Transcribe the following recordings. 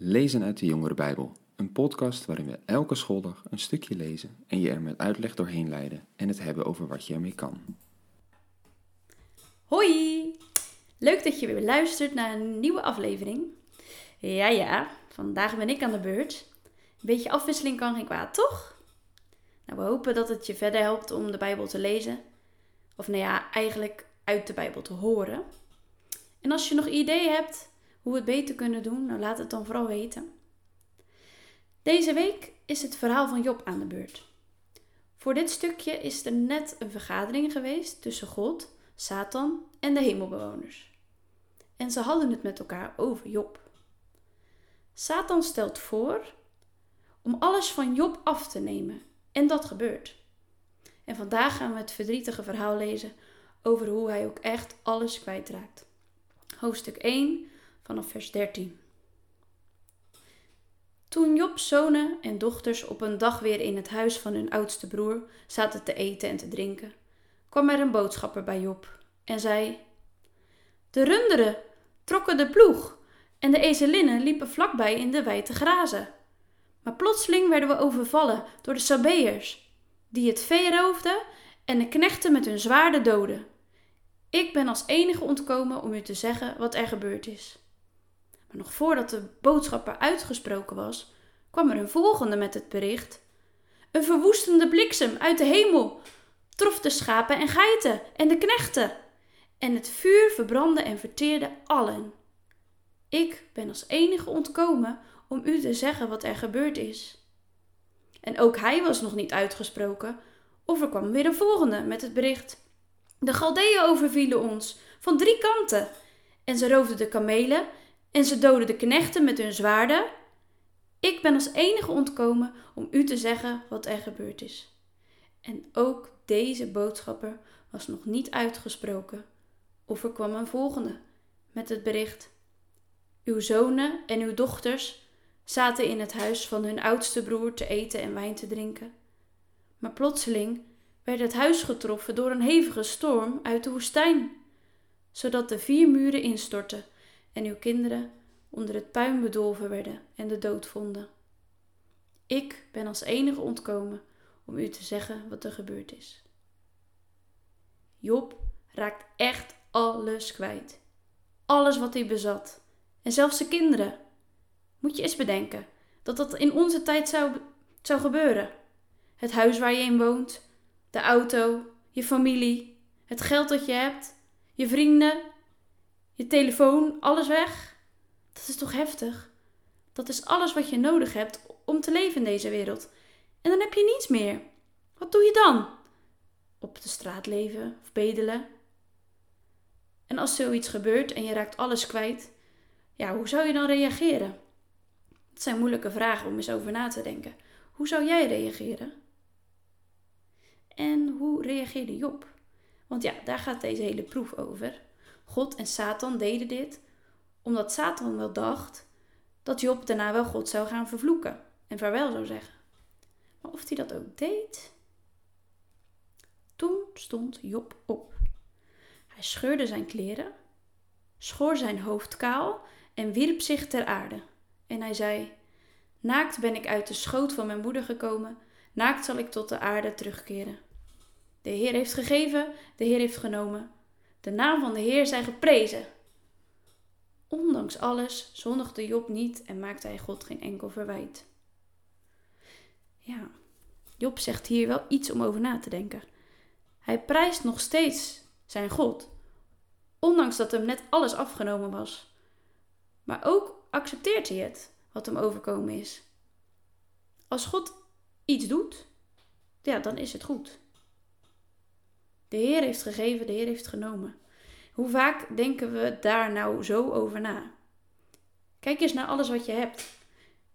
Lezen uit de Jongere Bijbel, een podcast waarin we elke schooldag een stukje lezen en je er met uitleg doorheen leiden en het hebben over wat je ermee kan. Hoi! Leuk dat je weer luistert naar een nieuwe aflevering. Ja, ja, vandaag ben ik aan de beurt. Een beetje afwisseling kan geen kwaad, toch? Nou, we hopen dat het je verder helpt om de Bijbel te lezen. Of nou ja, eigenlijk uit de Bijbel te horen. En als je nog ideeën hebt hoe we het beter kunnen doen, nou laat het dan vooral weten. Deze week is het verhaal van Job aan de beurt. Voor dit stukje is er net een vergadering geweest tussen God, Satan en de hemelbewoners. En ze hadden het met elkaar over Job. Satan stelt voor om alles van Job af te nemen. En dat gebeurt. En vandaag gaan we het verdrietige verhaal lezen over hoe hij ook echt alles kwijtraakt. Hoofdstuk 1 vanaf vers 13. Toen Job's zonen en dochters op een dag weer in het huis van hun oudste broer zaten te eten en te drinken, kwam er een boodschapper bij Job en zei: De runderen trokken de ploeg en de ezelinnen liepen vlakbij in de wei te grazen. Maar plotseling werden we overvallen door de Sabeërs, die het vee roofden en de knechten met hun zwaarden doden. Ik ben als enige ontkomen om u te zeggen wat er gebeurd is. Maar nog voordat de boodschapper uitgesproken was, kwam er een volgende met het bericht. Een verwoestende bliksem uit de hemel trof de schapen en geiten en de knechten. En het vuur verbrandde en verteerde allen. Ik ben als enige ontkomen om u te zeggen wat er gebeurd is. En ook hij was nog niet uitgesproken, of er kwam weer een volgende met het bericht. De Galdeeën overvielen ons van drie kanten, en ze roofden de kamelen en ze doden de knechten met hun zwaarden. Ik ben als enige ontkomen om u te zeggen wat er gebeurd is. En ook deze boodschapper was nog niet uitgesproken, of er kwam een volgende met het bericht: Uw zonen en uw dochters zaten in het huis van hun oudste broer te eten en wijn te drinken. Maar plotseling werd het huis getroffen door een hevige storm uit de woestijn, zodat de vier muren instortten en uw kinderen onder het puin bedolven werden en de dood vonden. Ik ben als enige ontkomen om u te zeggen wat er gebeurd is. Job raakt echt alles kwijt. Alles wat hij bezat. En zelfs zijn kinderen. Moet je eens bedenken dat dat in onze tijd zou, zou gebeuren. Het huis waar je in woont, de auto, je familie, het geld dat je hebt, je vrienden, je telefoon, alles weg. Dat is toch heftig? Dat is alles wat je nodig hebt om te leven in deze wereld. En dan heb je niets meer. Wat doe je dan? Op de straat leven of bedelen? En als zoiets gebeurt en je raakt alles kwijt, ja, hoe zou je dan reageren? Het zijn moeilijke vragen om eens over na te denken. Hoe zou jij reageren? En hoe reageerde Job? Want ja, daar gaat deze hele proef over. God en Satan deden dit omdat Satan wel dacht dat Job daarna wel God zou gaan vervloeken en vaarwel zou zeggen. Maar of hij dat ook deed? Toen stond Job op. Hij scheurde zijn kleren, schoor zijn hoofd kaal en wierp zich ter aarde. En hij zei: Naakt ben ik uit de schoot van mijn moeder gekomen, naakt zal ik tot de aarde terugkeren. De Heer heeft gegeven, de Heer heeft genomen. De naam van de Heer zij geprezen. Ondanks alles zondigde Job niet en maakte hij God geen enkel verwijt. Ja, Job zegt hier wel iets om over na te denken. Hij prijst nog steeds zijn God, ondanks dat hem net alles afgenomen was. Maar ook accepteert hij het, wat hem overkomen is. Als God iets doet, ja, dan is het goed. De Heer heeft gegeven, de Heer heeft genomen. Hoe vaak denken we daar nou zo over na? Kijk eens naar alles wat je hebt.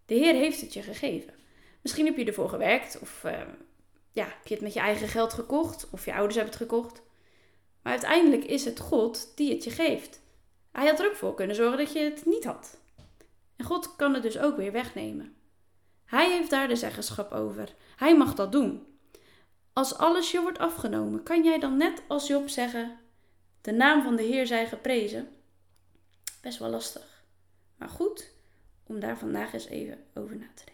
De Heer heeft het je gegeven. Misschien heb je ervoor gewerkt, of uh, ja, heb je het met je eigen geld gekocht, of je ouders hebben het gekocht. Maar uiteindelijk is het God die het je geeft. Hij had er ook voor kunnen zorgen dat je het niet had. En God kan het dus ook weer wegnemen. Hij heeft daar de zeggenschap over. Hij mag dat doen. Als alles je wordt afgenomen, kan jij dan net als Job zeggen: De naam van de Heer zij geprezen? Best wel lastig. Maar goed, om daar vandaag eens even over na te denken.